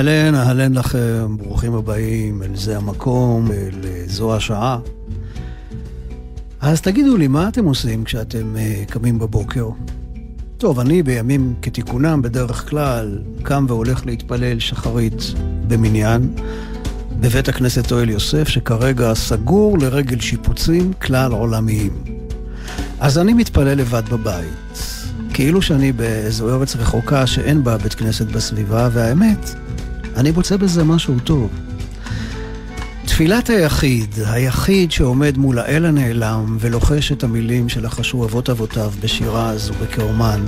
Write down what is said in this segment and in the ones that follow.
אהלן, אהלן לכם, ברוכים הבאים אל זה המקום, אל אה, זו השעה. אז תגידו לי, מה אתם עושים כשאתם uh, קמים בבוקר? טוב, אני בימים כתיקונם, בדרך כלל, קם והולך להתפלל שחרית במניין, בבית הכנסת אוהל יוסף, שכרגע סגור לרגל שיפוצים כלל עולמיים. אז אני מתפלל לבד בבית, כאילו שאני באיזו ארץ רחוקה שאין בה בית כנסת בסביבה, והאמת, אני מוצא בזה משהו טוב. תפילת היחיד, היחיד שעומד מול האל הנעלם ולוחש את המילים שלחשו אבות אבותיו בשירז ובקרמן,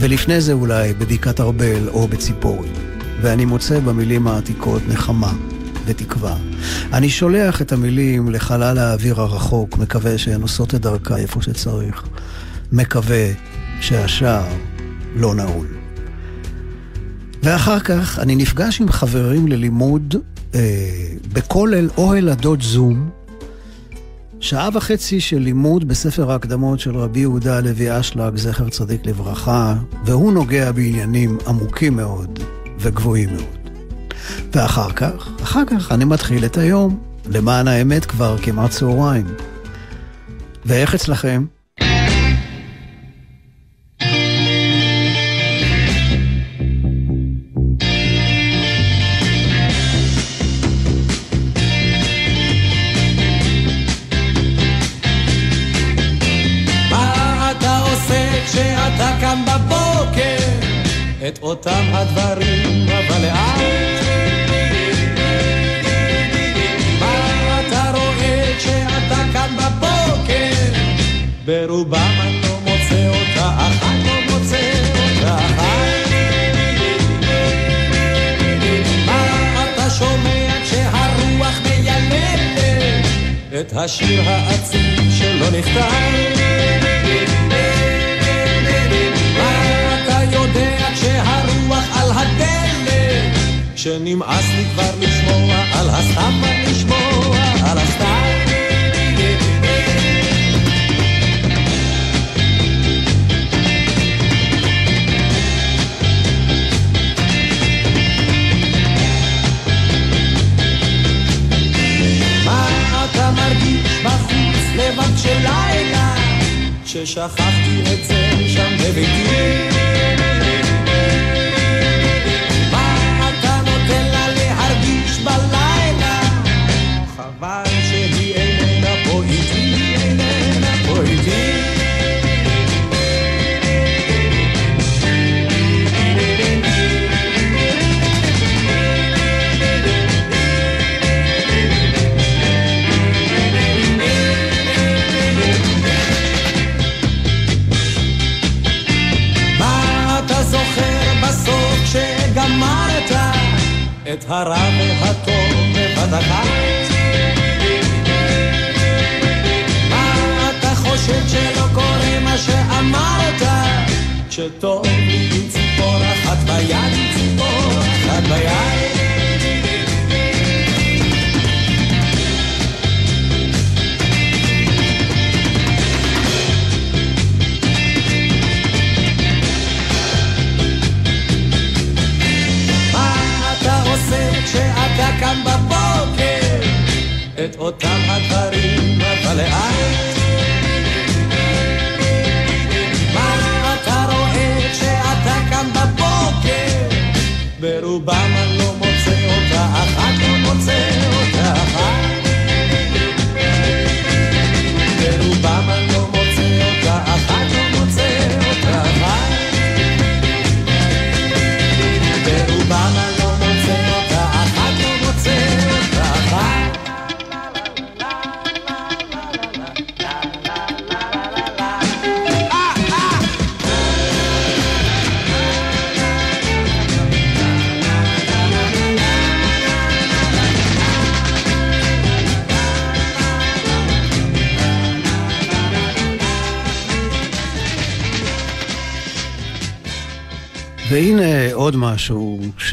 ולפני זה אולי בבקעת ארבל או בציפורי. ואני מוצא במילים העתיקות נחמה ותקווה. אני שולח את המילים לחלל האוויר הרחוק, מקווה שהן עושות את דרכה איפה שצריך. מקווה שהשער לא נעול. ואחר כך אני נפגש עם חברים ללימוד אה, בכולל אוהל הדוד זום, שעה וחצי של לימוד בספר ההקדמות של רבי יהודה הלוי אשלג, זכר צדיק לברכה, והוא נוגע בעניינים עמוקים מאוד וגבוהים מאוד. ואחר כך, אחר כך אני מתחיל את היום, למען האמת כבר כמעט צהריים. ואיך אצלכם? אותם הדברים, אבל לאט. מה אתה רואה כשאתה קם בבוקר? ברובם אני לא מוצא אותה, אחת לא מוצא אותה. מה אתה שומע כשהרוח מיילדת את השיר העצוב שלא נכתב? שנמאס לי כבר לשמוע על הסתם לשמוע על הסתם. בחוץ לבד של לילה? ששכחתי את זה שם בביתי את הרע והטוב בבת אחת. מה אתה חושב שלא קורה מה שאמרת? שטוב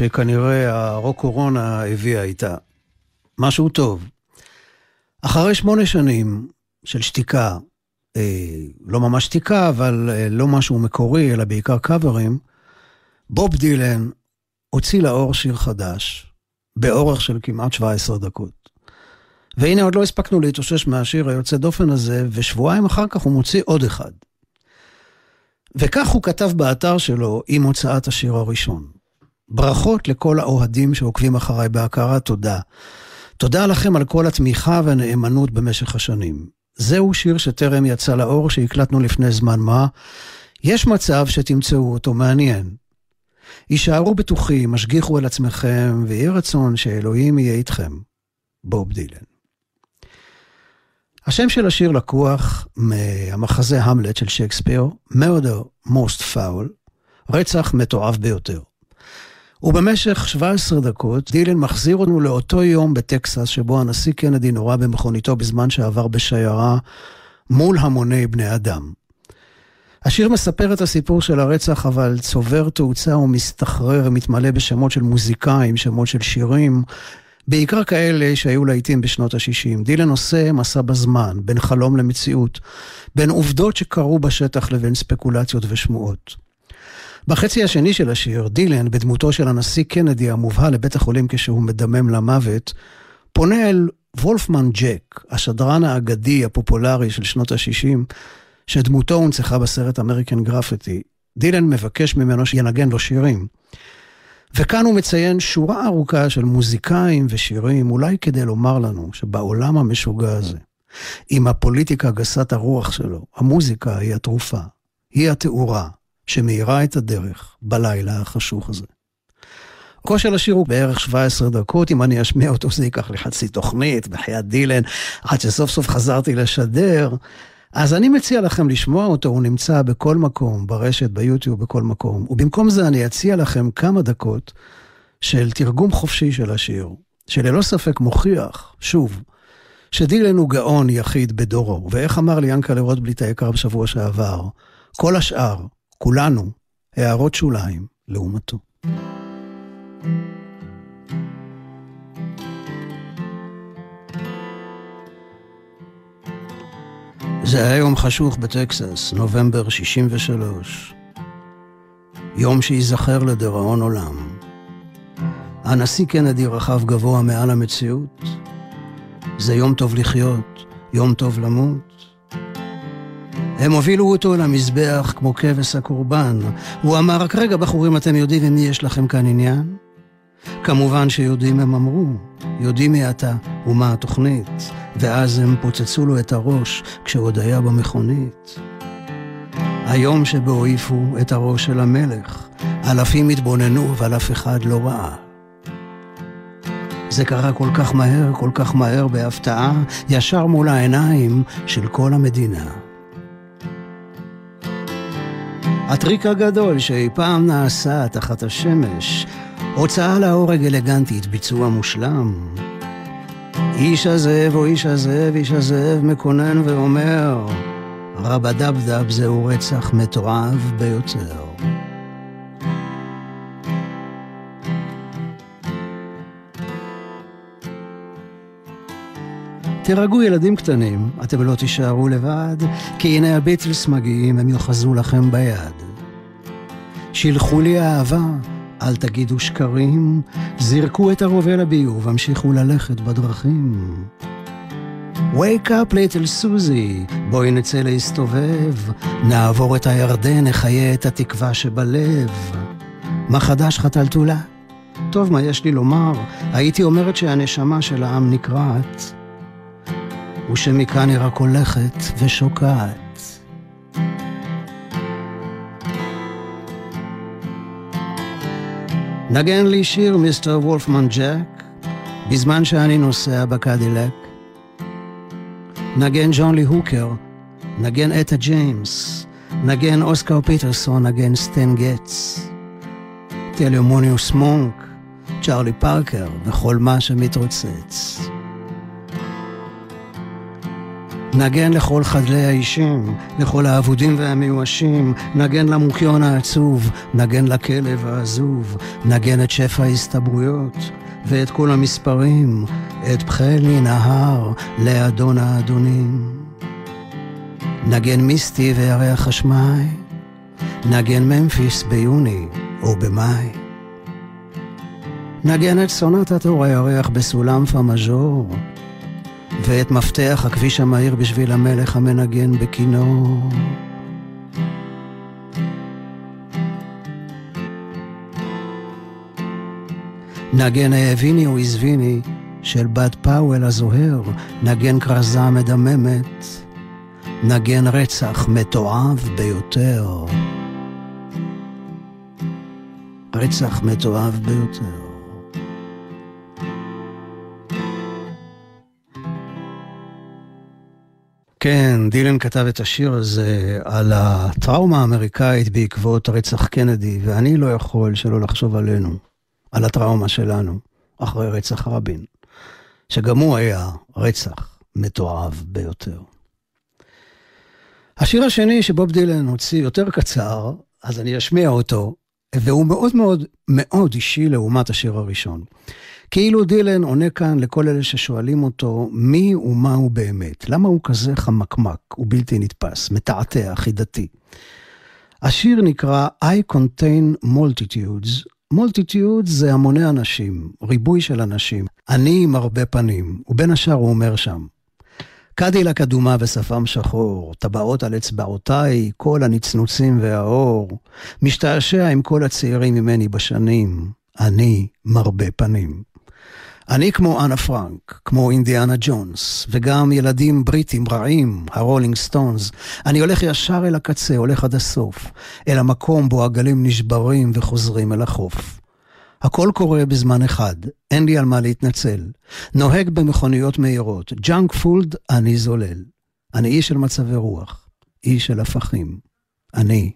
שכנראה הרוק קורונה הביאה איתה. משהו טוב. אחרי שמונה שנים של שתיקה, אה, לא ממש שתיקה, אבל אה, לא משהו מקורי, אלא בעיקר קאברים, בוב דילן הוציא לאור שיר חדש, באורך של כמעט 17 דקות. והנה עוד לא הספקנו להתאושש מהשיר היוצא דופן הזה, ושבועיים אחר כך הוא מוציא עוד אחד. וכך הוא כתב באתר שלו עם הוצאת השיר הראשון. ברכות לכל האוהדים שעוקבים אחריי בהכרת תודה. תודה לכם על כל התמיכה והנאמנות במשך השנים. זהו שיר שטרם יצא לאור שהקלטנו לפני זמן מה. יש מצב שתמצאו אותו מעניין. הישארו בטוחים, השגיחו על עצמכם, ויהי רצון שאלוהים יהיה איתכם. בוב דילן. השם של השיר לקוח מהמחזה המלט של שייקספיר, murder most foul, רצח מתועב ביותר. ובמשך 17 דקות דילן מחזיר אותנו לאותו יום בטקסס שבו הנשיא קנדי נורה במכוניתו בזמן שעבר בשיירה מול המוני בני אדם. השיר מספר את הסיפור של הרצח, אבל צובר תאוצה ומסתחרר, מתמלא בשמות של מוזיקאים, שמות של שירים, בעיקר כאלה שהיו להיטים בשנות ה-60. דילן עושה מסע בזמן, בין חלום למציאות, בין עובדות שקרו בשטח לבין ספקולציות ושמועות. בחצי השני של השיר, דילן, בדמותו של הנשיא קנדי המובהל לבית החולים כשהוא מדמם למוות, פונה אל וולפמן ג'ק, השדרן האגדי הפופולרי של שנות ה-60, שדמותו הונצחה בסרט אמריקן גרפיטי. דילן מבקש ממנו שינגן לו שירים. וכאן הוא מציין שורה ארוכה של מוזיקאים ושירים, אולי כדי לומר לנו שבעולם המשוגע הזה, עם הפוליטיקה גסת הרוח שלו, המוזיקה היא התרופה, היא התאורה, שמאירה את הדרך בלילה החשוך הזה. כושר השיר הוא בערך 17 דקות, אם אני אשמיע אותו זה ייקח לי חצי תוכנית, בחיית דילן, עד שסוף סוף חזרתי לשדר. אז אני מציע לכם לשמוע אותו, הוא נמצא בכל מקום, ברשת, ביוטיוב, בכל מקום. ובמקום זה אני אציע לכם כמה דקות של תרגום חופשי של השיר, שללא ספק מוכיח, שוב, שדילן הוא גאון יחיד בדורו, ואיך אמר לי ינקלה רוטבליט היקר בשבוע שעבר, כל השאר, כולנו, הערות שוליים לעומתו. זה היה יום חשוך בטקסס, נובמבר 63. יום שייזכר לדיראון עולם. הנשיא קנדי רכב גבוה מעל המציאות. זה יום טוב לחיות, יום טוב למות. הם הובילו אותו למזבח כמו כבש הקורבן. הוא אמר, רק רגע, בחורים, אתם יודעים עם מי יש לכם כאן עניין? כמובן שיודעים הם אמרו, יודעים מי אתה ומה התוכנית, ואז הם פוצצו לו את הראש כשעוד היה במכונית. היום שבו העיפו את הראש של המלך, אלפים התבוננו אבל אף אחד לא ראה. זה קרה כל כך מהר, כל כך מהר בהפתעה, ישר מול העיניים של כל המדינה. הטריק הגדול שאי פעם נעשה תחת השמש, הוצאה להורג אלגנטית, ביצוע מושלם. איש הזאב או איש הזאב, איש הזאב מקונן ואומר, רבדבדב זהו רצח מתועב ביותר. תירגעו ילדים קטנים, אתם לא תישארו לבד, כי הנה הביטלס מגיעים, הם יאחזו לכם ביד. שילחו לי אהבה, אל תגידו שקרים, זרקו את הרובה לביוב, המשיכו ללכת בדרכים. Wake up little סוזי, בואי נצא להסתובב, נעבור את הירדן, נחיה את התקווה שבלב. מה חדש חתלתולה? טוב, מה יש לי לומר? הייתי אומרת שהנשמה של העם נקרעת, ושמכאן היא רק הולכת ושוקעת. נגן לי שיר מיסטר וולפמן ג'ק, בזמן שאני נוסע בקדילק. נגן ג'ון לי הוקר, נגן אטה ג'יימס, נגן אוסקר פיטרסון, נגן סטן גטס. תלוניוס מונק, צ'ארלי פארקר וכל מה שמתרוצץ. נגן לכל חדלי האישים, לכל האבודים והמיואשים, נגן למוקיון העצוב, נגן לכלב העזוב, נגן את שפע ההסתברויות, ואת כל המספרים, את בחלי נהר לאדון האדונים. נגן מיסטי וירח השמיים, נגן ממפיס ביוני או במאי. נגן את סונטת אור הירח בסולם פה מז'ור, ואת מפתח הכביש המהיר בשביל המלך המנגן בכינור. נגן האביני או עזביני של בת פאוול הזוהר, נגן כרזה מדממת, נגן רצח מתועב ביותר. רצח מתועב ביותר. כן, דילן כתב את השיר הזה על הטראומה האמריקאית בעקבות הרצח קנדי, ואני לא יכול שלא לחשוב עלינו, על הטראומה שלנו, אחרי רצח רבין, שגם הוא היה רצח מתועב ביותר. השיר השני שבוב דילן הוציא יותר קצר, אז אני אשמיע אותו, והוא מאוד מאוד מאוד אישי לעומת השיר הראשון. כאילו דילן עונה כאן לכל אלה ששואלים אותו מי ומה הוא באמת, למה הוא כזה חמקמק ובלתי נתפס, מתעתע, חידתי. השיר נקרא I contain multitudes. multitudes זה המוני אנשים, ריבוי של אנשים. אני עם הרבה פנים, ובין השאר הוא אומר שם, קדילק אדומה ושפם שחור, טבעות על אצבעותיי, כל הנצנוצים והאור, משתעשע עם כל הצעירים ממני בשנים, אני מרבה פנים. אני כמו אנה פרנק, כמו אינדיאנה ג'ונס, וגם ילדים בריטים רעים, ה Rolling Stones. אני הולך ישר אל הקצה, הולך עד הסוף, אל המקום בו הגלים נשברים וחוזרים אל החוף. הכל קורה בזמן אחד, אין לי על מה להתנצל. נוהג במכוניות מהירות, junk food, אני זולל. אני איש של מצבי רוח, איש של הפכים. אני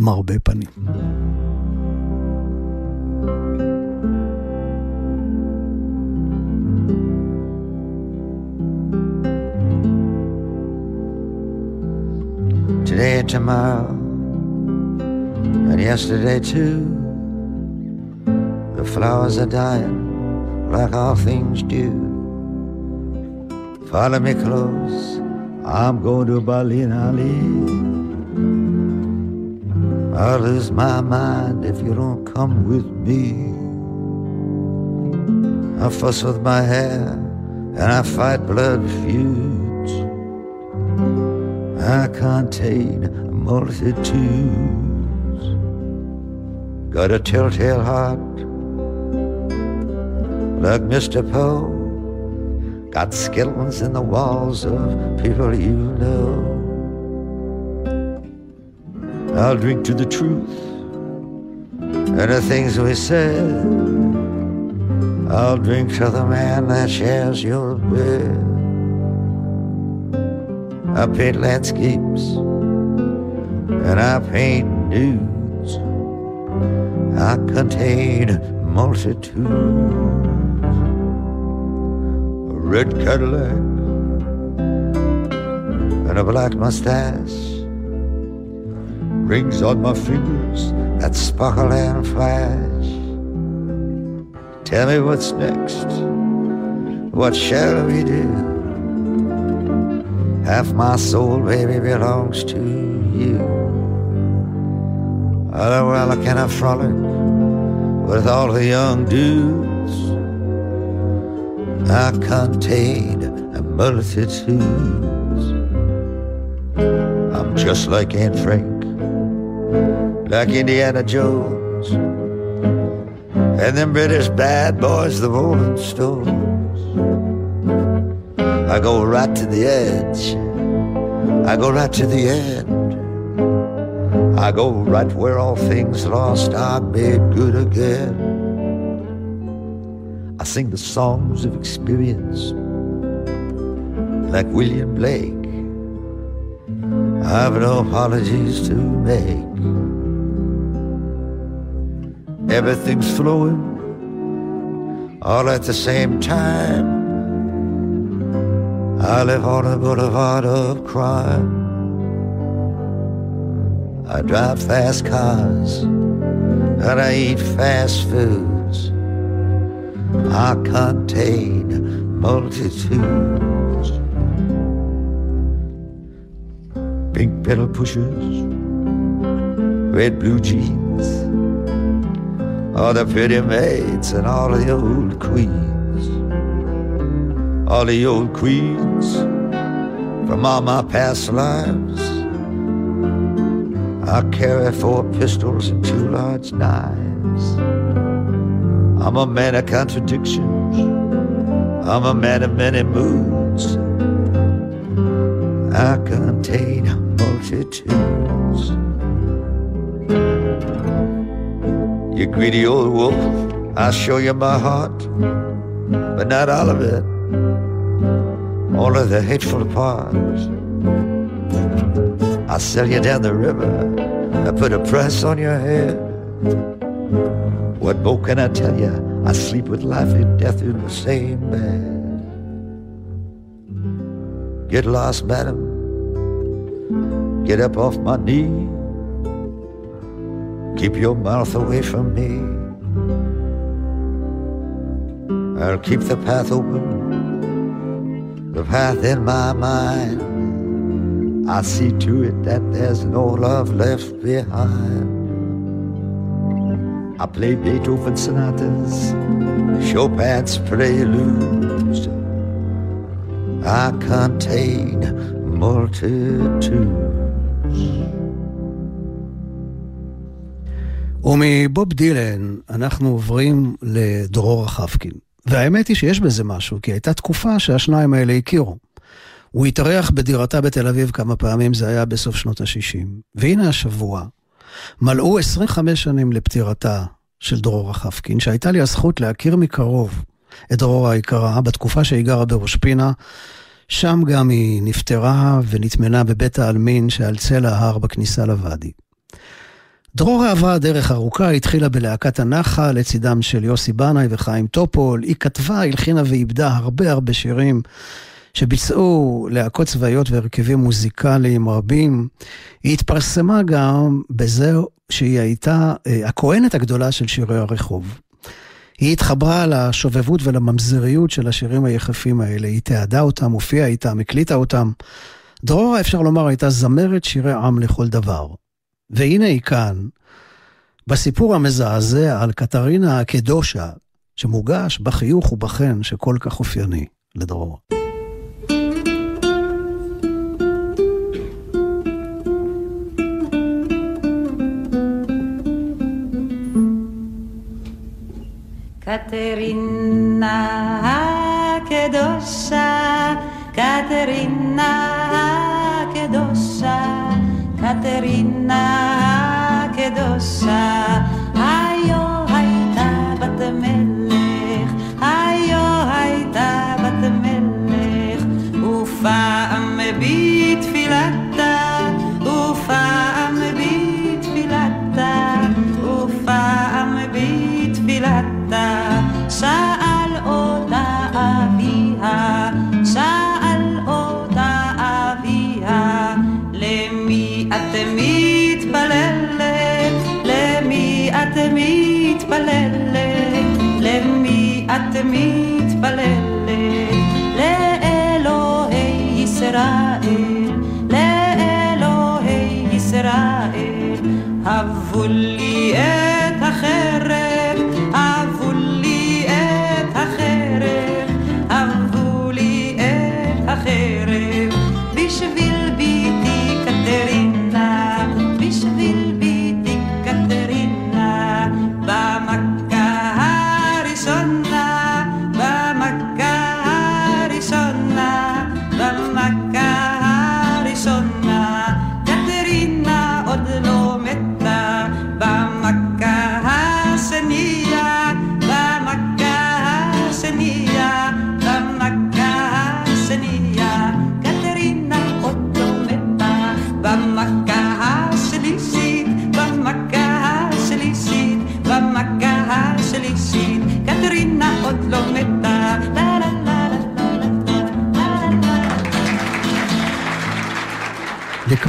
מרבה פנים. Tomorrow, and yesterday too. The flowers are dying like all things do. Follow me close, I'm going to Berlin, Ali. I'll lose my mind if you don't come with me. I fuss with my hair and I fight blood feuds. I contain multitudes. Got a telltale heart like Mr. Poe. Got skeletons in the walls of people you know. I'll drink to the truth and the things we said. I'll drink to the man that shares your bed. I paint landscapes and I paint nudes. I contain multitudes A red Cadillac and a black mustache. Rings on my fingers that sparkle and flash. Tell me what's next. What shall we do? Half my soul, baby, belongs to you. Oh, well, can I frolic with all the young dudes? I contain a multitudes. I'm just like Anne Frank, like Indiana Jones, and them British bad boys, the Rolling Stones. I go right to the edge, I go right to the end. I go right where all things lost are made good again. I sing the songs of experience like William Blake. I've no apologies to make. Everything's flowing all at the same time. I live on a boulevard of crime. I drive fast cars and I eat fast foods. I contain multitudes. Pink pedal pushers, red blue jeans, all the pretty maids and all the old queens. All the old queens from all my past lives. I carry four pistols and two large knives. I'm a man of contradictions. I'm a man of many moods. I contain multitudes. You greedy old wolf, I'll show you my heart, but not all of it. All of the hateful parts. I'll sell you down the river. I put a price on your head. What more can I tell you? I sleep with life and death in the same bed. Get lost, madam. Get up off my knee. Keep your mouth away from me. I'll keep the path open, the path in my mind. I see to it that there's no love left behind. I play Beethoven sonatas, Chopin's preludes. I contain multitudes. ומבוב דילן אנחנו עוברים לדרור רחבקין. והאמת היא שיש בזה משהו, כי הייתה תקופה שהשניים האלה הכירו. הוא התארח בדירתה בתל אביב כמה פעמים, זה היה בסוף שנות ה-60. והנה השבוע, מלאו 25 שנים לפטירתה של דרור רחבקין, שהייתה לי הזכות להכיר מקרוב את דרור היקרה בתקופה שהיא גרה בראש פינה. שם גם היא נפטרה ונטמנה בבית העלמין שעל צל ההר בכניסה לוואדי. דרור עברה דרך ארוכה, התחילה בלהקת הנחל לצידם של יוסי בנאי וחיים טופול. היא כתבה, הלחינה ואיבדה הרבה הרבה שירים שביצעו להקות צבאיות והרכבים מוזיקליים רבים. היא התפרסמה גם בזה שהיא הייתה אה, הכהנת הגדולה של שירי הרחוב. היא התחברה לשובבות ולממזריות של השירים היחפים האלה, היא תיעדה אותם, הופיעה איתם, הקליטה אותם. דרורה, אפשר לומר, הייתה זמרת שירי עם לכל דבר. והנה היא כאן, בסיפור המזעזע על קטרינה הקדושה, שמוגש בחיוך ובחן שכל כך אופייני לדרור. קטרינה הקדושה, קטרינה הקדושה, קטרינה הקדושה, היו הייתה בת מלך, היו הייתה בת מלך, ופעם בתפילתה, מתפללת? למי את מתפללת? לאלוהי ישראל, לאלוהי ישראל, הבו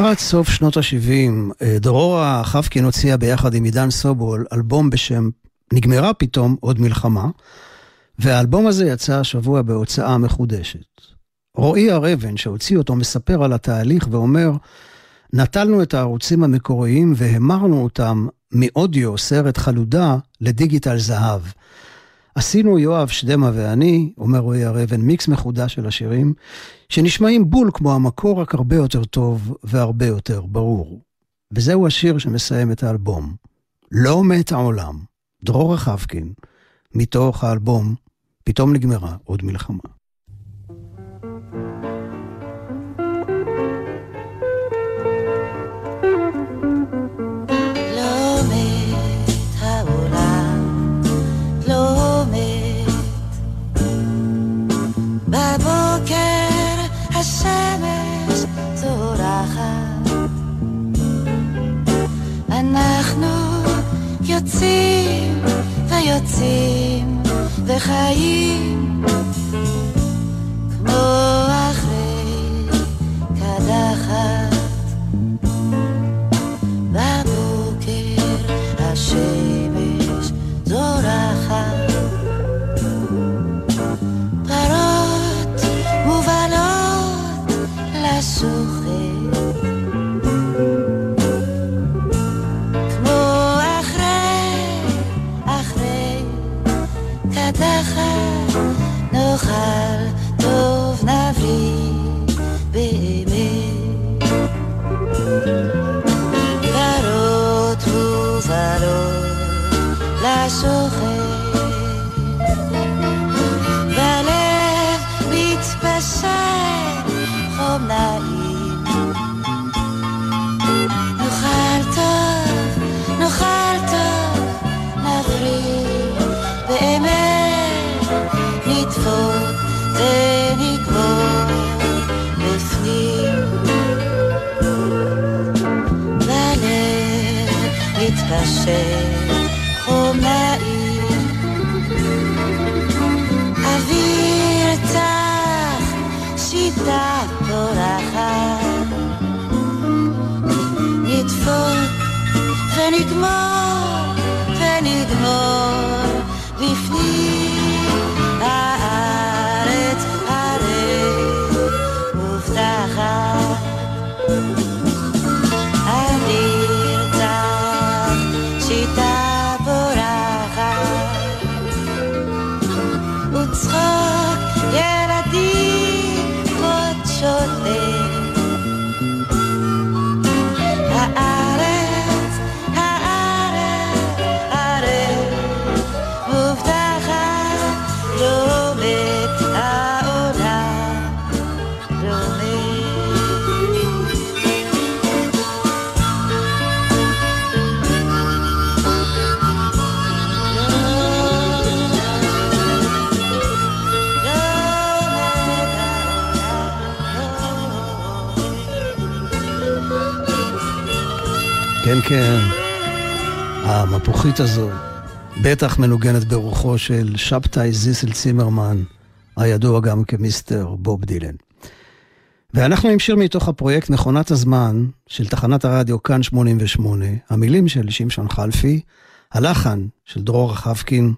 לקראת סוף שנות ה-70, אה, דרורה חבקין הוציאה ביחד עם עידן סובול אלבום בשם "נגמרה פתאום עוד מלחמה", והאלבום הזה יצא השבוע בהוצאה מחודשת. רועי הר אבן, שהוציא אותו, מספר על התהליך ואומר, נטלנו את הערוצים המקוריים והמרנו אותם מאודיו, סרט חלודה, לדיגיטל זהב. עשינו יואב שדמה ואני, אומר רועי הר אבן, מיקס מחודש של השירים, שנשמעים בול כמו המקור, רק הרבה יותר טוב והרבה יותר ברור. וזהו השיר שמסיים את האלבום. לא מת העולם, דרור רחבקין, מתוך האלבום, פתאום נגמרה עוד מלחמה. יוצאים ויוצאים וחיים כמו אחרי קדחת כן, כן, המפוחית הזו בטח מנוגנת ברוחו של שבתאי זיסל צימרמן, הידוע גם כמיסטר בוב דילן. ואנחנו עם שיר מתוך הפרויקט מכונת הזמן של תחנת הרדיו כאן 88, המילים של שמשון חלפי, הלחן של דרור רחבקין,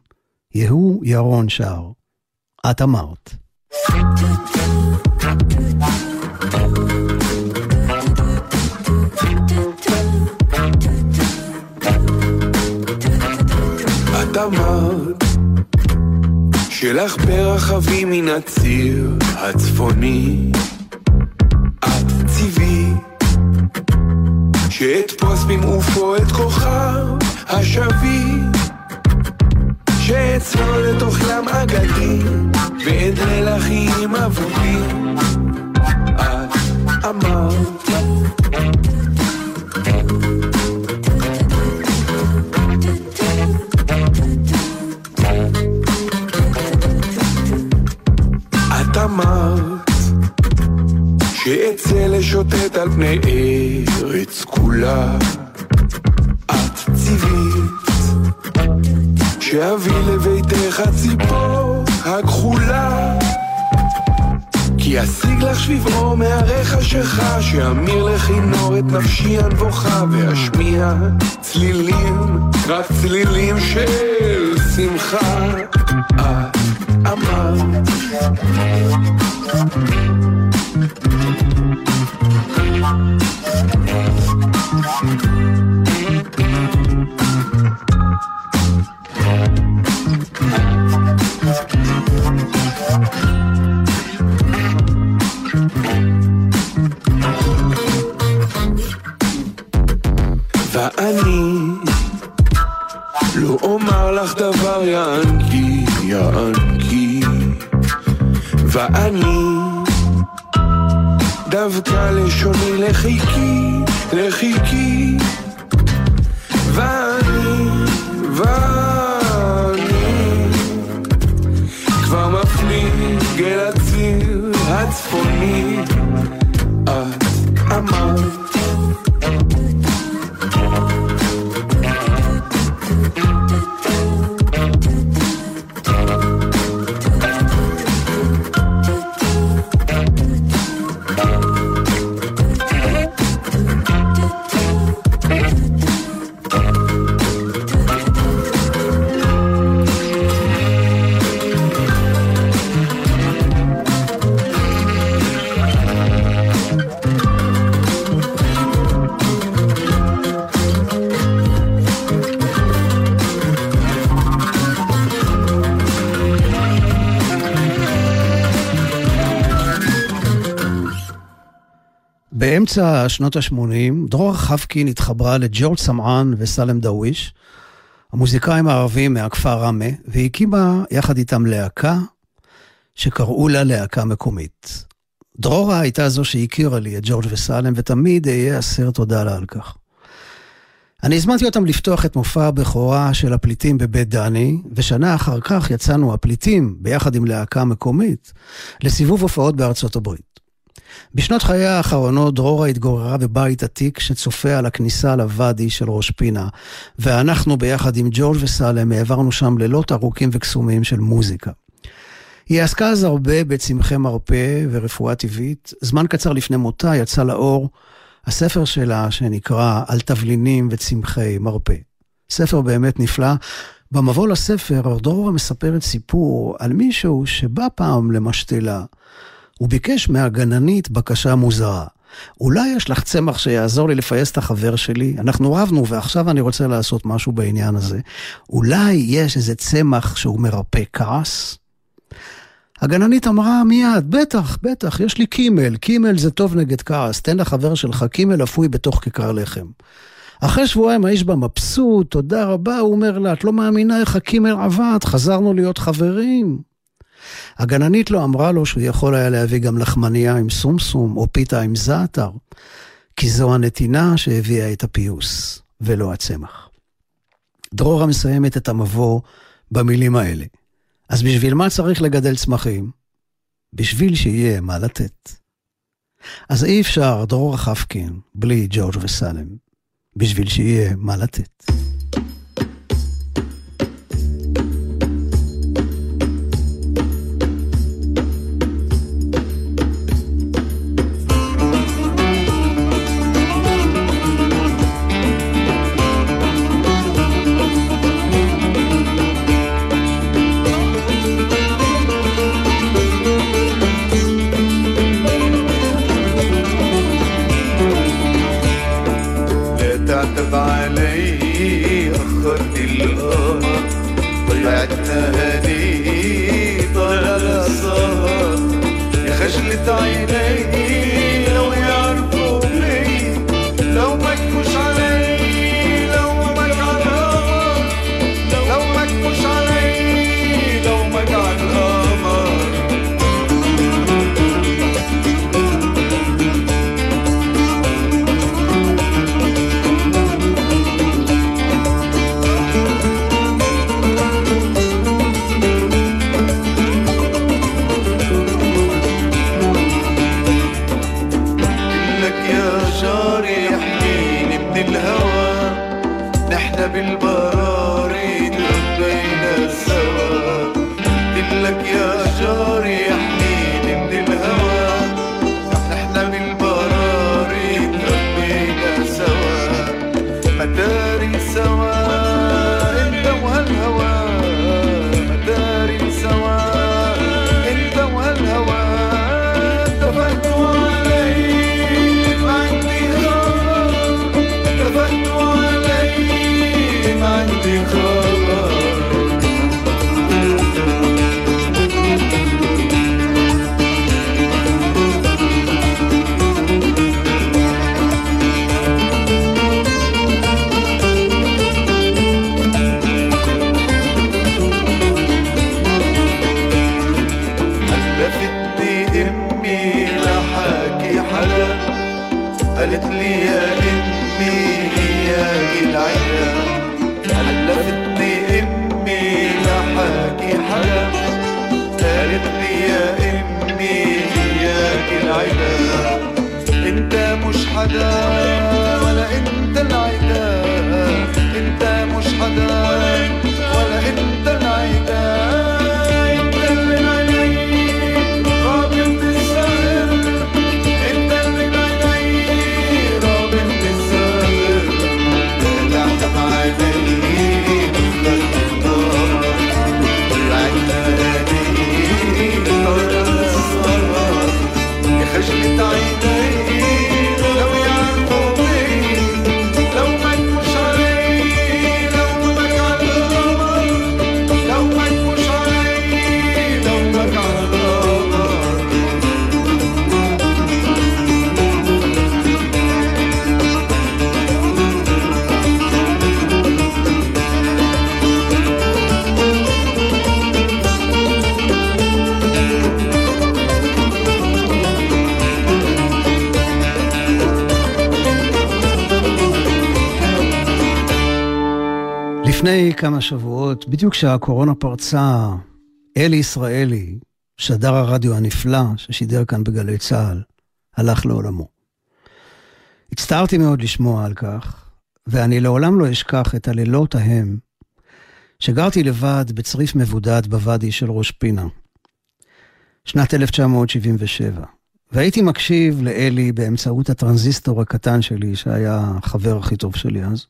יהוא ירון שר. את אמרת. אמרת שלך ברחבי מן הציר הצפוני את ציווית שאתפוס במעופו את כוכב השביט שאצלול לתוך ים אגדי ואדלה לך עם את אמרת שאצא לשוטט על פני ארץ כולה את ציווית שאביא לביתך ציפור הכחולה כי אשיג לך שביבו מהרי חשיכה, שאמיר לכינור את נפשי הנבוכה, ואשמיע צלילים, רק צלילים של שמחה. את אמרת לחיקי, לחיקי באמצע שנות ה-80, דרור חבקין התחברה לג'ורג' סמען וסלם דאוויש, המוזיקאים הערבים מהכפר ראמה, והקימה יחד איתם להקה שקראו לה להקה מקומית. דרורה הייתה זו שהכירה לי את ג'ורג' וסלם, ותמיד אהיה אסר תודה לה על כך. אני הזמנתי אותם לפתוח את מופע הבכורה של הפליטים בבית דני, ושנה אחר כך יצאנו הפליטים, ביחד עם להקה מקומית, לסיבוב הופעות בארצות הברית. בשנות חייה האחרונות דרורה התגוררה בבית עתיק שצופה על הכניסה לוואדי של ראש פינה, ואנחנו ביחד עם ג'ורג' וסלם העברנו שם לילות ארוכים וקסומים של מוזיקה. היא עסקה אז הרבה בצמחי מרפא ורפואה טבעית. זמן קצר לפני מותה יצא לאור הספר שלה שנקרא על תבלינים וצמחי מרפא. ספר באמת נפלא. במבוא לספר דרורה מספרת סיפור על מישהו שבא פעם למשתלה. הוא ביקש מהגננית בקשה מוזרה. אולי יש לך צמח שיעזור לי לפייס את החבר שלי? אנחנו רבנו ועכשיו אני רוצה לעשות משהו בעניין הזה. אולי יש איזה צמח שהוא מרפא כעס? הגננית אמרה מיד, בטח, בטח, יש לי קימל, קימל זה טוב נגד כעס, תן לחבר שלך קימל אפוי בתוך כיכר לחם. אחרי שבועיים האיש בה מבסוט, תודה רבה, הוא אומר לה, את לא מאמינה איך הקימל עבד, חזרנו להיות חברים. הגננית לא אמרה לו שהוא יכול היה להביא גם לחמניה עם סומסום או פיתה עם זעתר, כי זו הנתינה שהביאה את הפיוס, ולא הצמח. דרורה מסיימת את המבוא במילים האלה. אז בשביל מה צריך לגדל צמחים? בשביל שיהיה מה לתת. אז אי אפשר דרורה חפקין בלי ג'ורג' וסלם, בשביל שיהיה מה לתת. לפני כמה שבועות, בדיוק כשהקורונה פרצה, אלי ישראלי, שדר הרדיו הנפלא ששידר כאן בגלי צה"ל, הלך לעולמו. הצטערתי מאוד לשמוע על כך, ואני לעולם לא אשכח את הלילות ההם, שגרתי לבד בצריף מבודד בוואדי של ראש פינה. שנת 1977, והייתי מקשיב לאלי באמצעות הטרנזיסטור הקטן שלי, שהיה החבר הכי טוב שלי אז.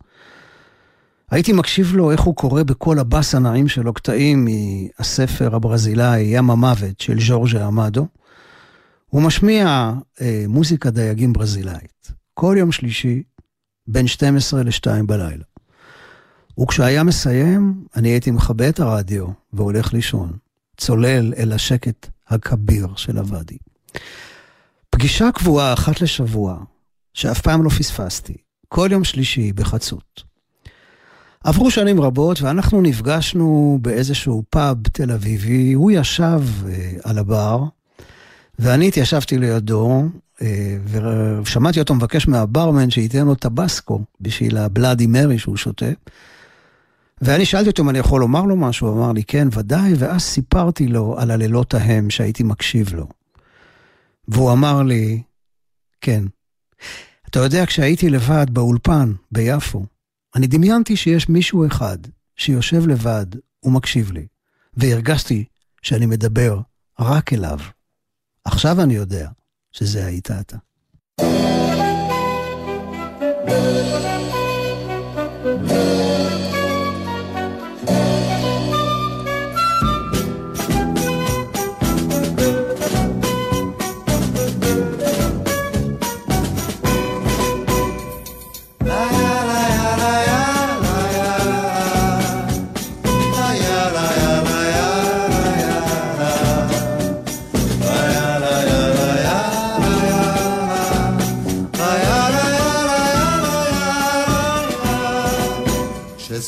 הייתי מקשיב לו איך הוא קורא בקול הבאס הנעים שלו קטעים מהספר הברזילאי ים המוות של ז'ורג'ה עמדו. הוא משמיע אה, מוזיקה דייגים ברזילאית. כל יום שלישי, בין 12 ל-2 בלילה. וכשהיה מסיים, אני הייתי מכבה את הרדיו והולך לישון, צולל אל השקט הכביר של הוואדי. פגישה קבועה אחת לשבוע, שאף פעם לא פספסתי, כל יום שלישי בחצות. עברו שנים רבות ואנחנו נפגשנו באיזשהו פאב תל אביבי, הוא ישב אה, על הבר ואני התיישבתי לידו אה, ושמעתי אותו מבקש מהברמן שייתן לו טבסקו בשביל הבלאדי מרי שהוא שותה. ואני שאלתי אותו אם אני יכול לומר לו משהו, הוא אמר לי כן, ודאי, ואז סיפרתי לו על הלילות ההם שהייתי מקשיב לו. והוא אמר לי, כן. אתה יודע, כשהייתי לבד באולפן ביפו, אני דמיינתי שיש מישהו אחד שיושב לבד ומקשיב לי, והרגשתי שאני מדבר רק אליו. עכשיו אני יודע שזה היית אתה.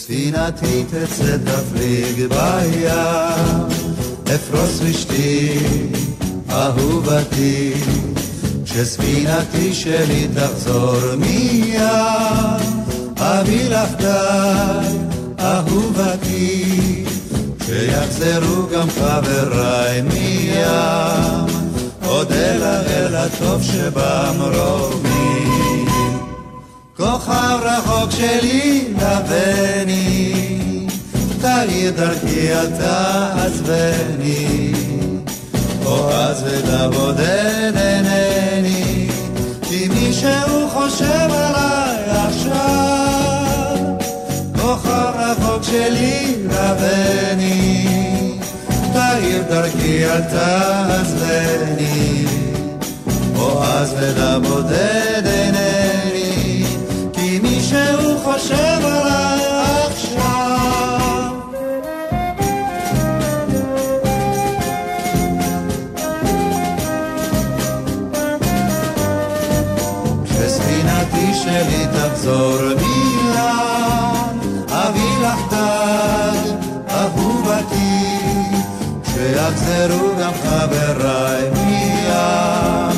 כשספינתי תצא תפליג בים, אפרוס רשתי, אהובתי, כשספינתי שלי תחזור מים, אביא לך די, אהובתי, כשיחזרו גם חבריי מים, אודה לך אל הטוב שבמרומים. כוכב רחוק שלי לבני, תאיר דרכי אל תעזבני, אוהז ולבודד אינני, כי מישהו חושב עליי עכשיו. כוכב רחוק שלי לבני, תאיר דרכי אל תעזבני, אוהז ולבודד אינני, מישהו חושב עליי עכשיו. כשספינתי שלי תחזור מיד, אביא לך די, אהובתי, כשיחזרו גם חבריי מים,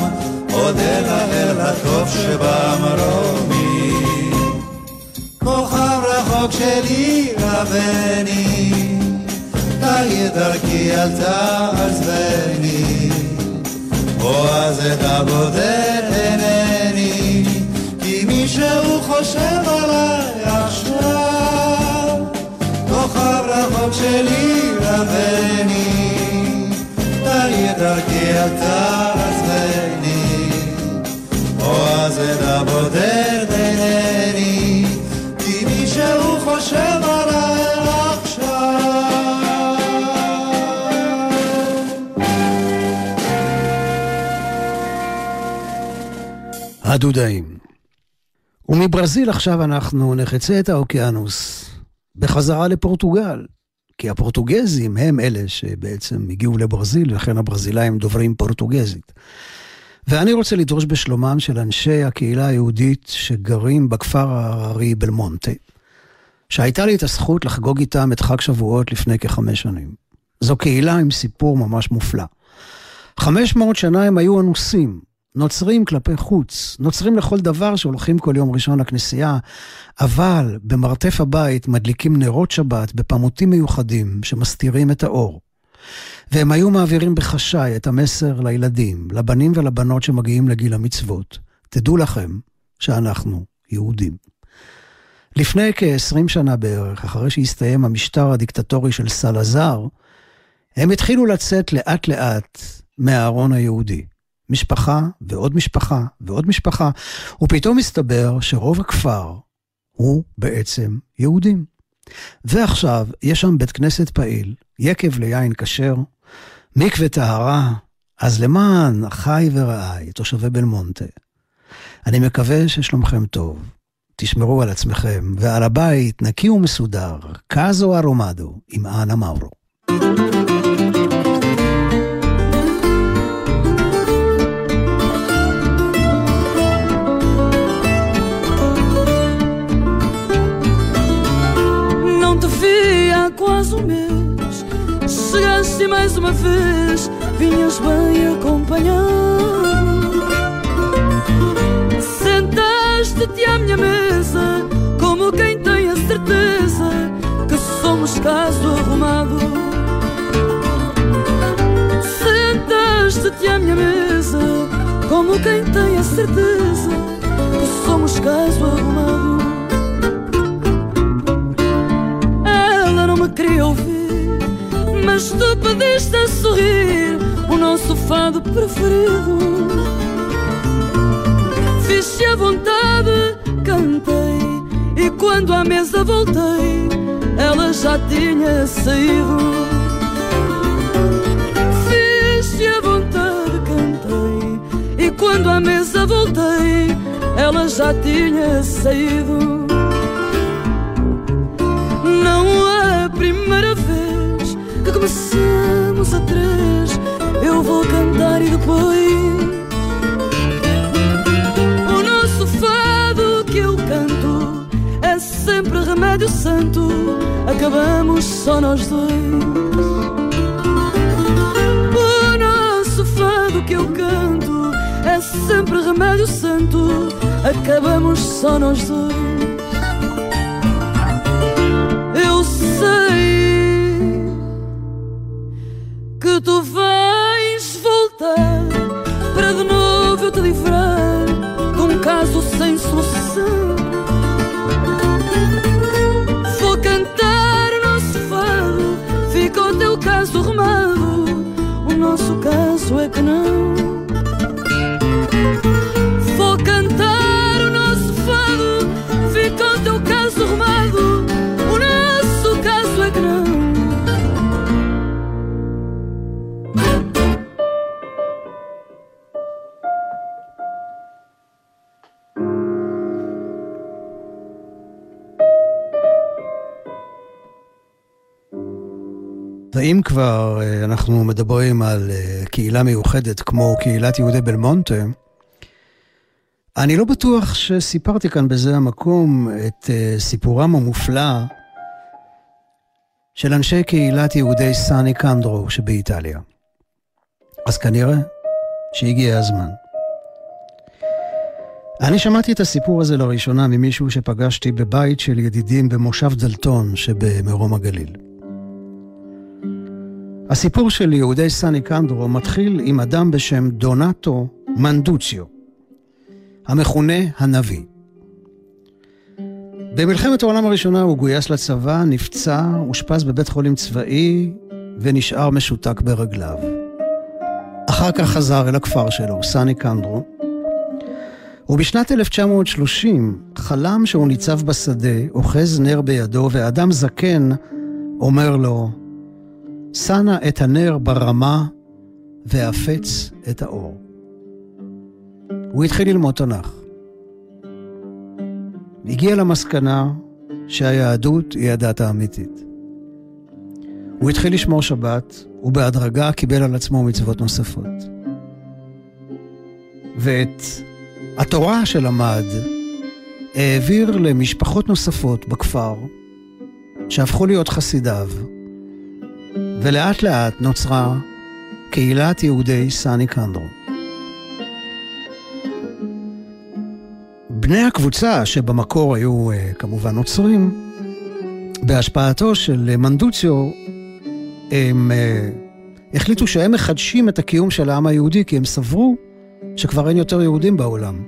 אודה לאל הטוב שבם תלווני, תאיר דרכי אל תעזבני, או אז את הבודד אינני, כי מישהו חושב עליי עכשיו, כוכב רחוק שלי רבני, תאיר דרכי אל תעזבני, או אז את הבודד אינני, הדודאים. ומברזיל עכשיו אנחנו נחצה את האוקיינוס בחזרה לפורטוגל. כי הפורטוגזים הם אלה שבעצם הגיעו לברזיל, לכן הברזילאים דוברים פורטוגזית. ואני רוצה לדרוש בשלומם של אנשי הקהילה היהודית שגרים בכפר ההררי בלמונטה, שהייתה לי את הזכות לחגוג איתם את חג שבועות לפני כחמש שנים. זו קהילה עם סיפור ממש מופלא. 500 שנה הם היו אנוסים, נוצרים כלפי חוץ, נוצרים לכל דבר שהולכים כל יום ראשון לכנסייה, אבל במרתף הבית מדליקים נרות שבת בפמוטים מיוחדים שמסתירים את האור. והם היו מעבירים בחשאי את המסר לילדים, לבנים ולבנות שמגיעים לגיל המצוות. תדעו לכם שאנחנו יהודים. לפני כ-20 שנה בערך, אחרי שהסתיים המשטר הדיקטטורי של סלאזר, הם התחילו לצאת לאט לאט מהארון היהודי. משפחה ועוד משפחה ועוד משפחה, ופתאום מסתבר שרוב הכפר הוא בעצם יהודים. ועכשיו יש שם בית כנסת פעיל, יקב ליין כשר, מקווה טהרה, אז למען אחיי ורעיי, תושבי בלמונטה, אני מקווה ששלומכם טוב. תשמרו על עצמכם ועל הבית נקי ומסודר, קאזו ארומדו עם אנה מאורו. Não quase um mês. Chegaste e mais uma vez, vinhas bem acompanhado. Sentaste-te à minha mesa, como quem tem a certeza que somos caso arrumado. Sentaste-te à minha mesa, como quem tem a certeza que somos caso arrumado. Queria ouvir, mas tu pediste a sorrir o nosso fado preferido. Fiz-te a vontade, cantei, e quando à mesa voltei, ela já tinha saído. Fiz-te a vontade, cantei, e quando à mesa voltei, ela já tinha saído. Não primeira vez que começamos a três. Eu vou cantar e depois. O nosso fado que eu canto é sempre remédio santo. Acabamos só nós dois. O nosso fado que eu canto é sempre remédio santo. Acabamos só nós dois. Tu vais voltar para de novo eu te livrar de um caso sem solução. כבר אה, אנחנו מדברים על אה, קהילה מיוחדת כמו קהילת יהודי בלמונטה, אני לא בטוח שסיפרתי כאן בזה המקום את אה, סיפורם המופלא של אנשי קהילת יהודי סאני קנדרו שבאיטליה. אז כנראה שהגיע הזמן. אני שמעתי את הסיפור הזה לראשונה ממישהו שפגשתי בבית של ידידים במושב דלתון שבמרום הגליל. הסיפור של יהודי סני קנדרו מתחיל עם אדם בשם דונטו מנדוציו, המכונה הנביא. במלחמת העולם הראשונה הוא גויס לצבא, נפצע, אושפז בבית חולים צבאי ונשאר משותק ברגליו. אחר כך חזר אל הכפר שלו, סני קנדרו, ובשנת 1930 חלם שהוא ניצב בשדה, אוחז נר בידו, ואדם זקן אומר לו, שנא את הנר ברמה והפץ את האור. הוא התחיל ללמוד תנ"ך. הגיע למסקנה שהיהדות היא הדת האמיתית. הוא התחיל לשמור שבת, ובהדרגה קיבל על עצמו מצוות נוספות. ואת התורה שלמד העביר למשפחות נוספות בכפר, שהפכו להיות חסידיו, ולאט לאט נוצרה קהילת יהודי סני קנדרו. בני הקבוצה, שבמקור היו אה, כמובן נוצרים, בהשפעתו של מנדוציו, הם אה, החליטו שהם מחדשים את הקיום של העם היהודי, כי הם סברו שכבר אין יותר יהודים בעולם.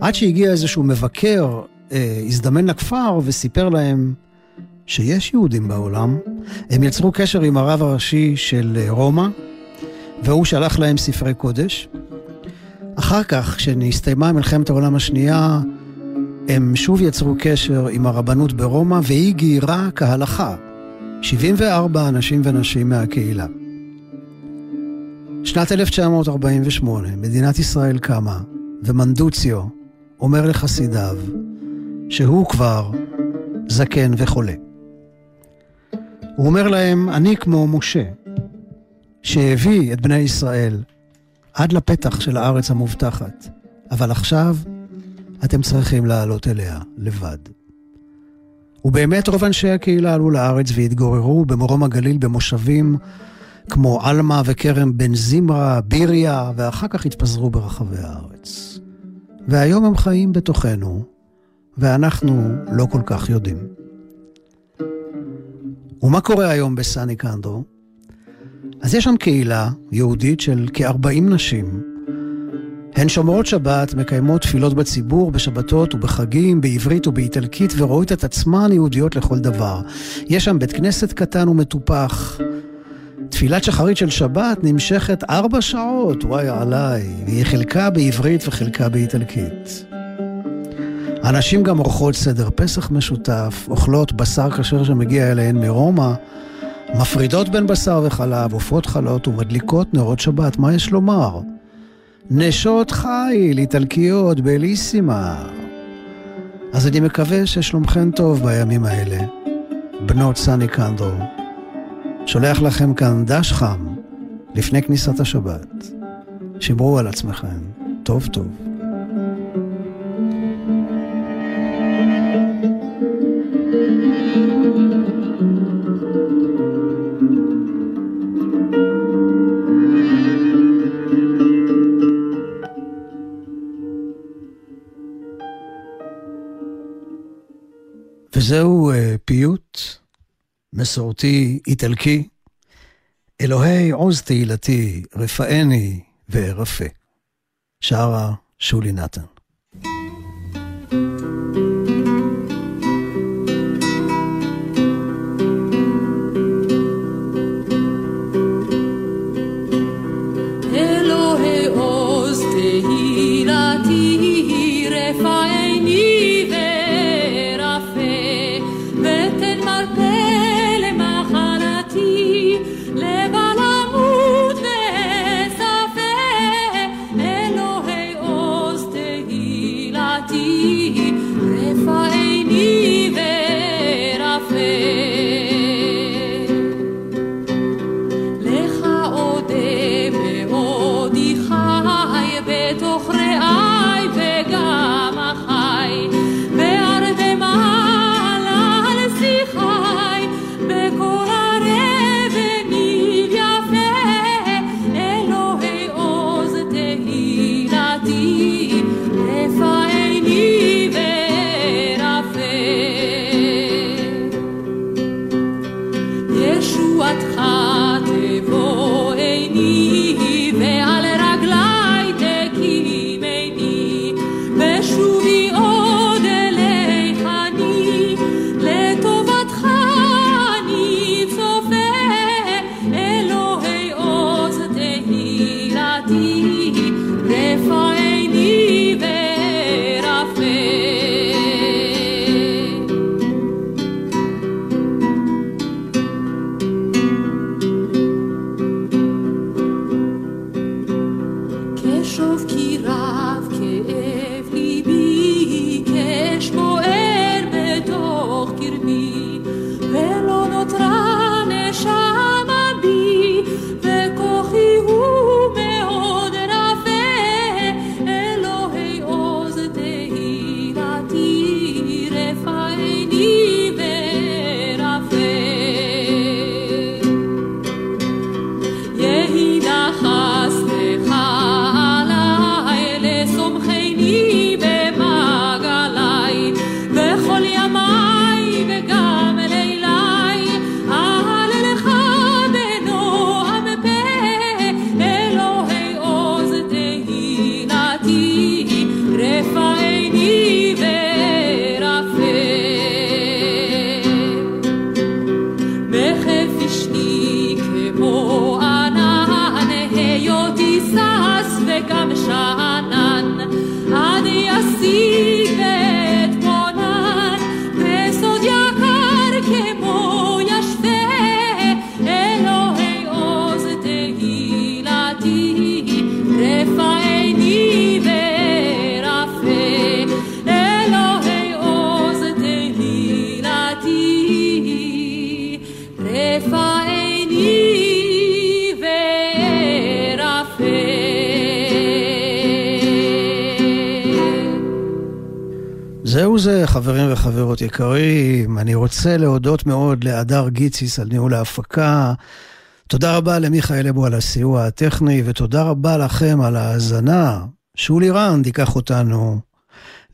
עד שהגיע איזשהו מבקר, אה, הזדמן לכפר וסיפר להם שיש יהודים בעולם. הם יצרו קשר עם הרב הראשי של אה, רומא, והוא שלח להם ספרי קודש. אחר כך, כשנסתיימה מלחמת העולם השנייה, הם שוב יצרו קשר עם הרבנות ברומא, והיא גיירה כהלכה 74 אנשים ונשים מהקהילה. שנת 1948, מדינת ישראל קמה, ומנדוציו אומר לחסידיו שהוא כבר זקן וחולה. הוא אומר להם, אני כמו משה, שהביא את בני ישראל עד לפתח של הארץ המובטחת, אבל עכשיו אתם צריכים לעלות אליה לבד. ובאמת רוב אנשי הקהילה עלו לארץ והתגוררו במרום הגליל במושבים כמו עלמה וכרם בן זמרה, ביריה, ואחר כך התפזרו ברחבי הארץ. והיום הם חיים בתוכנו, ואנחנו לא כל כך יודעים. ומה קורה היום בסני קנדרו? אז יש שם קהילה יהודית של כ-40 נשים. הן שומרות שבת, מקיימות תפילות בציבור, בשבתות ובחגים, בעברית ובאיטלקית, ורואות את עצמן יהודיות לכל דבר. יש שם בית כנסת קטן ומטופח. תפילת שחרית של שבת נמשכת ארבע שעות, וואי עליי, והיא חלקה בעברית וחלקה באיטלקית. הנשים גם עורכות סדר פסח משותף, אוכלות בשר כשר שמגיע אליהן מרומא, מפרידות בין בשר וחלב, עופות חלות ומדליקות נרות שבת, מה יש לומר? נשות חיל, איטלקיות, בליסימה. אז אני מקווה ששלומכן טוב בימים האלה. בנות סני קנדרו, שולח לכם כאן דש חם לפני כניסת השבת. שמרו על עצמכם, טוב טוב. מסורתי איטלקי, אלוהי עוז תהילתי, רפאני וארפה. שרה שולי נתן. זהו זה, חברים וחברות יקרים. אני רוצה להודות מאוד להדר גיציס על ניהול ההפקה. תודה רבה למיכאל אבו על הסיוע הטכני, ותודה רבה לכם על ההאזנה. שולי רנד ייקח אותנו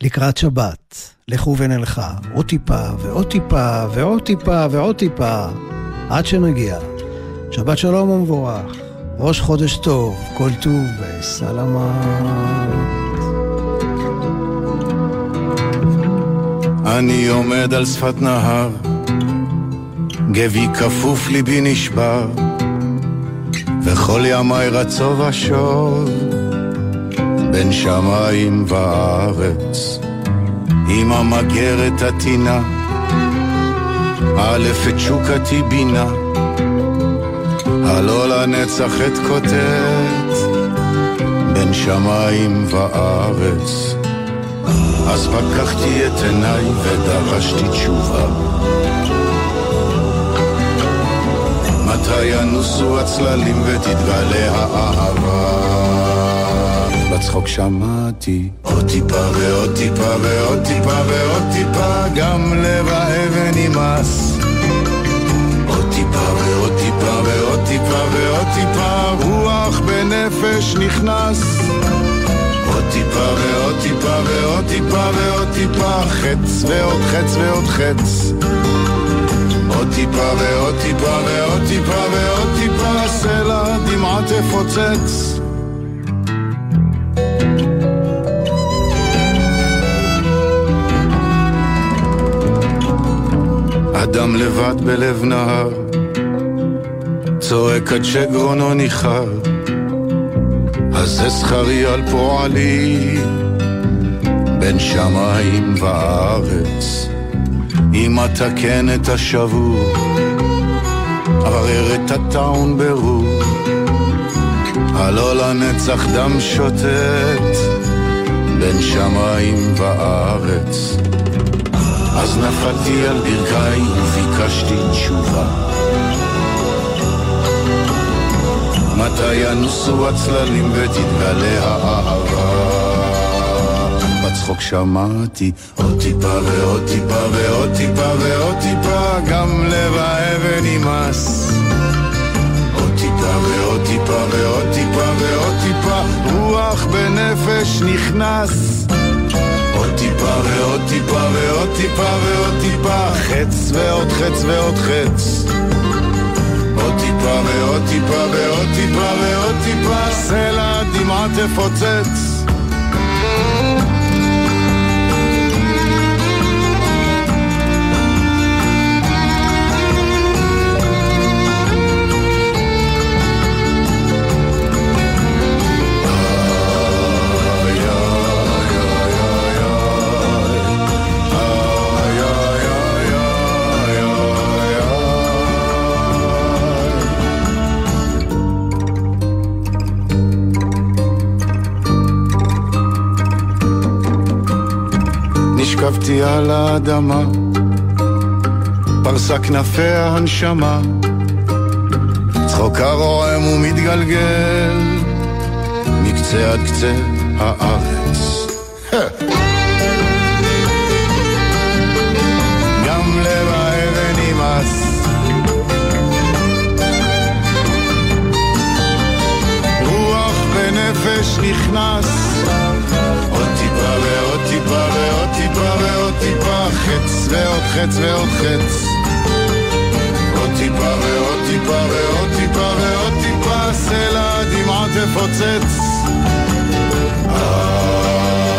לקראת שבת. לכו ונלכה, עוד טיפה ועוד טיפה ועוד טיפה ועוד טיפה, עד שנגיע. שבת שלום ומבורך, ראש חודש טוב, כל טוב וסלמה. אני עומד על שפת נהר, גבי כפוף ליבי נשבר, וכל ימיי רצו ושוב, בין שמיים וארץ, עם המגרת הטינה, א' את תשוקתי בינה, הלא לנצח את כותת, בין שמיים וארץ. אז פקחתי את עיניי ודרשתי תשובה. מתי ינוסו הצללים ותתגלה האהבה? בצחוק שמעתי עוד טיפה ועוד טיפה ועוד טיפה ועוד טיפה גם לב האבן נמאס עוד טיפה ועוד טיפה ועוד טיפה ועוד טיפה רוח בנפש נכנס עוד טיפה ועוד טיפה ועוד טיפה ועוד טיפה חץ ועוד חץ ועוד חץ. עוד טיפה ועוד טיפה ועוד טיפה ועוד טיפה סלע דמעה תפוצץ אדם לבד בלב נהר צועק עד שגרונו ניחר זה שכרי על פועלי בין שמיים וארץ. אם אתקן את השבור אברר את הטעון ברור. הלא לנצח דם שוטט בין שמיים וארץ. אז נפלתי על ברכיי וביקשתי תשובה מתי ינוסו הצללים ותתגלה האהבה? בצחוק שמעתי עוד טיפה ועוד טיפה ועוד טיפה ועוד טיפה גם לב האבן נמאס. עוד טיפה ועוד טיפה ועוד טיפה ועוד טיפה רוח בנפש נכנס. עוד טיפה ועוד טיפה ועוד טיפה ועוד טיפה חץ ועוד חץ ועוד חץ ועוד טיפה ועוד טיפה ועוד טיפה. סלע דמעה תפוצץ נשכבתי על האדמה, פרסה כנפי הנשמה, צחוקה רועם ומתגלגל, מקצה עד קצה הארץ. גם לב האבן נמאס. רוח ונפש נכנס. חץ ועוד חץ ועוד חץ. עוד טיפה ועוד טיפה ועוד טיפה ועוד טיפה, סלע דמעה תפוצץ. איי,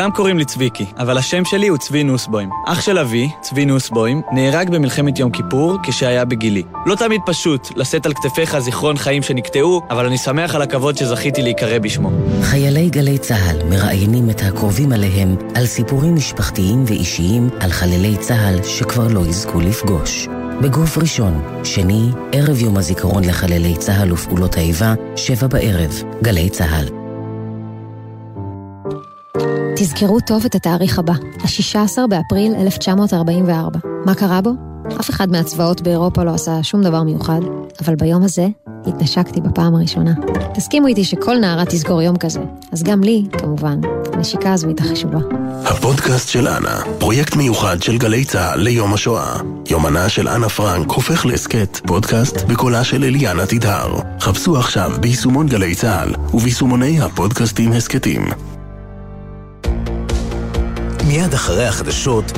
כולם קוראים לי צביקי, אבל השם שלי הוא צבי נוסבוים. אח של אבי, צבי נוסבוים, נהרג במלחמת יום כיפור כשהיה בגילי. לא תמיד פשוט לשאת על כתפיך זיכרון חיים שנקטעו, אבל אני שמח על הכבוד שזכיתי להיקרא בשמו. חיילי גלי צה"ל מראיינים את הקרובים עליהם על סיפורים משפחתיים ואישיים על חללי צה"ל שכבר לא יזכו לפגוש. בגוף ראשון, שני, ערב יום הזיכרון לחללי צה"ל ופעולות האיבה, שבע בערב, גלי צה"ל. תזכרו טוב את התאריך הבא, ה-16 באפריל 1944. מה קרה בו? אף אחד מהצבאות באירופה לא עשה שום דבר מיוחד, אבל ביום הזה התנשקתי בפעם הראשונה. תסכימו איתי שכל נערה תזכור יום כזה, אז גם לי, כמובן, הנשיקה הזו הייתה חשובה. הפודקאסט של אנה, פרויקט מיוחד של גלי צה"ל ליום השואה. יומנה של אנה פרנק הופך להסכת, פודקאסט בקולה של אליאנה תדהר. חפשו עכשיו ביישומון גלי צה"ל וביישומוני הפודקאסטים הסכתים. מיד אחרי החדשות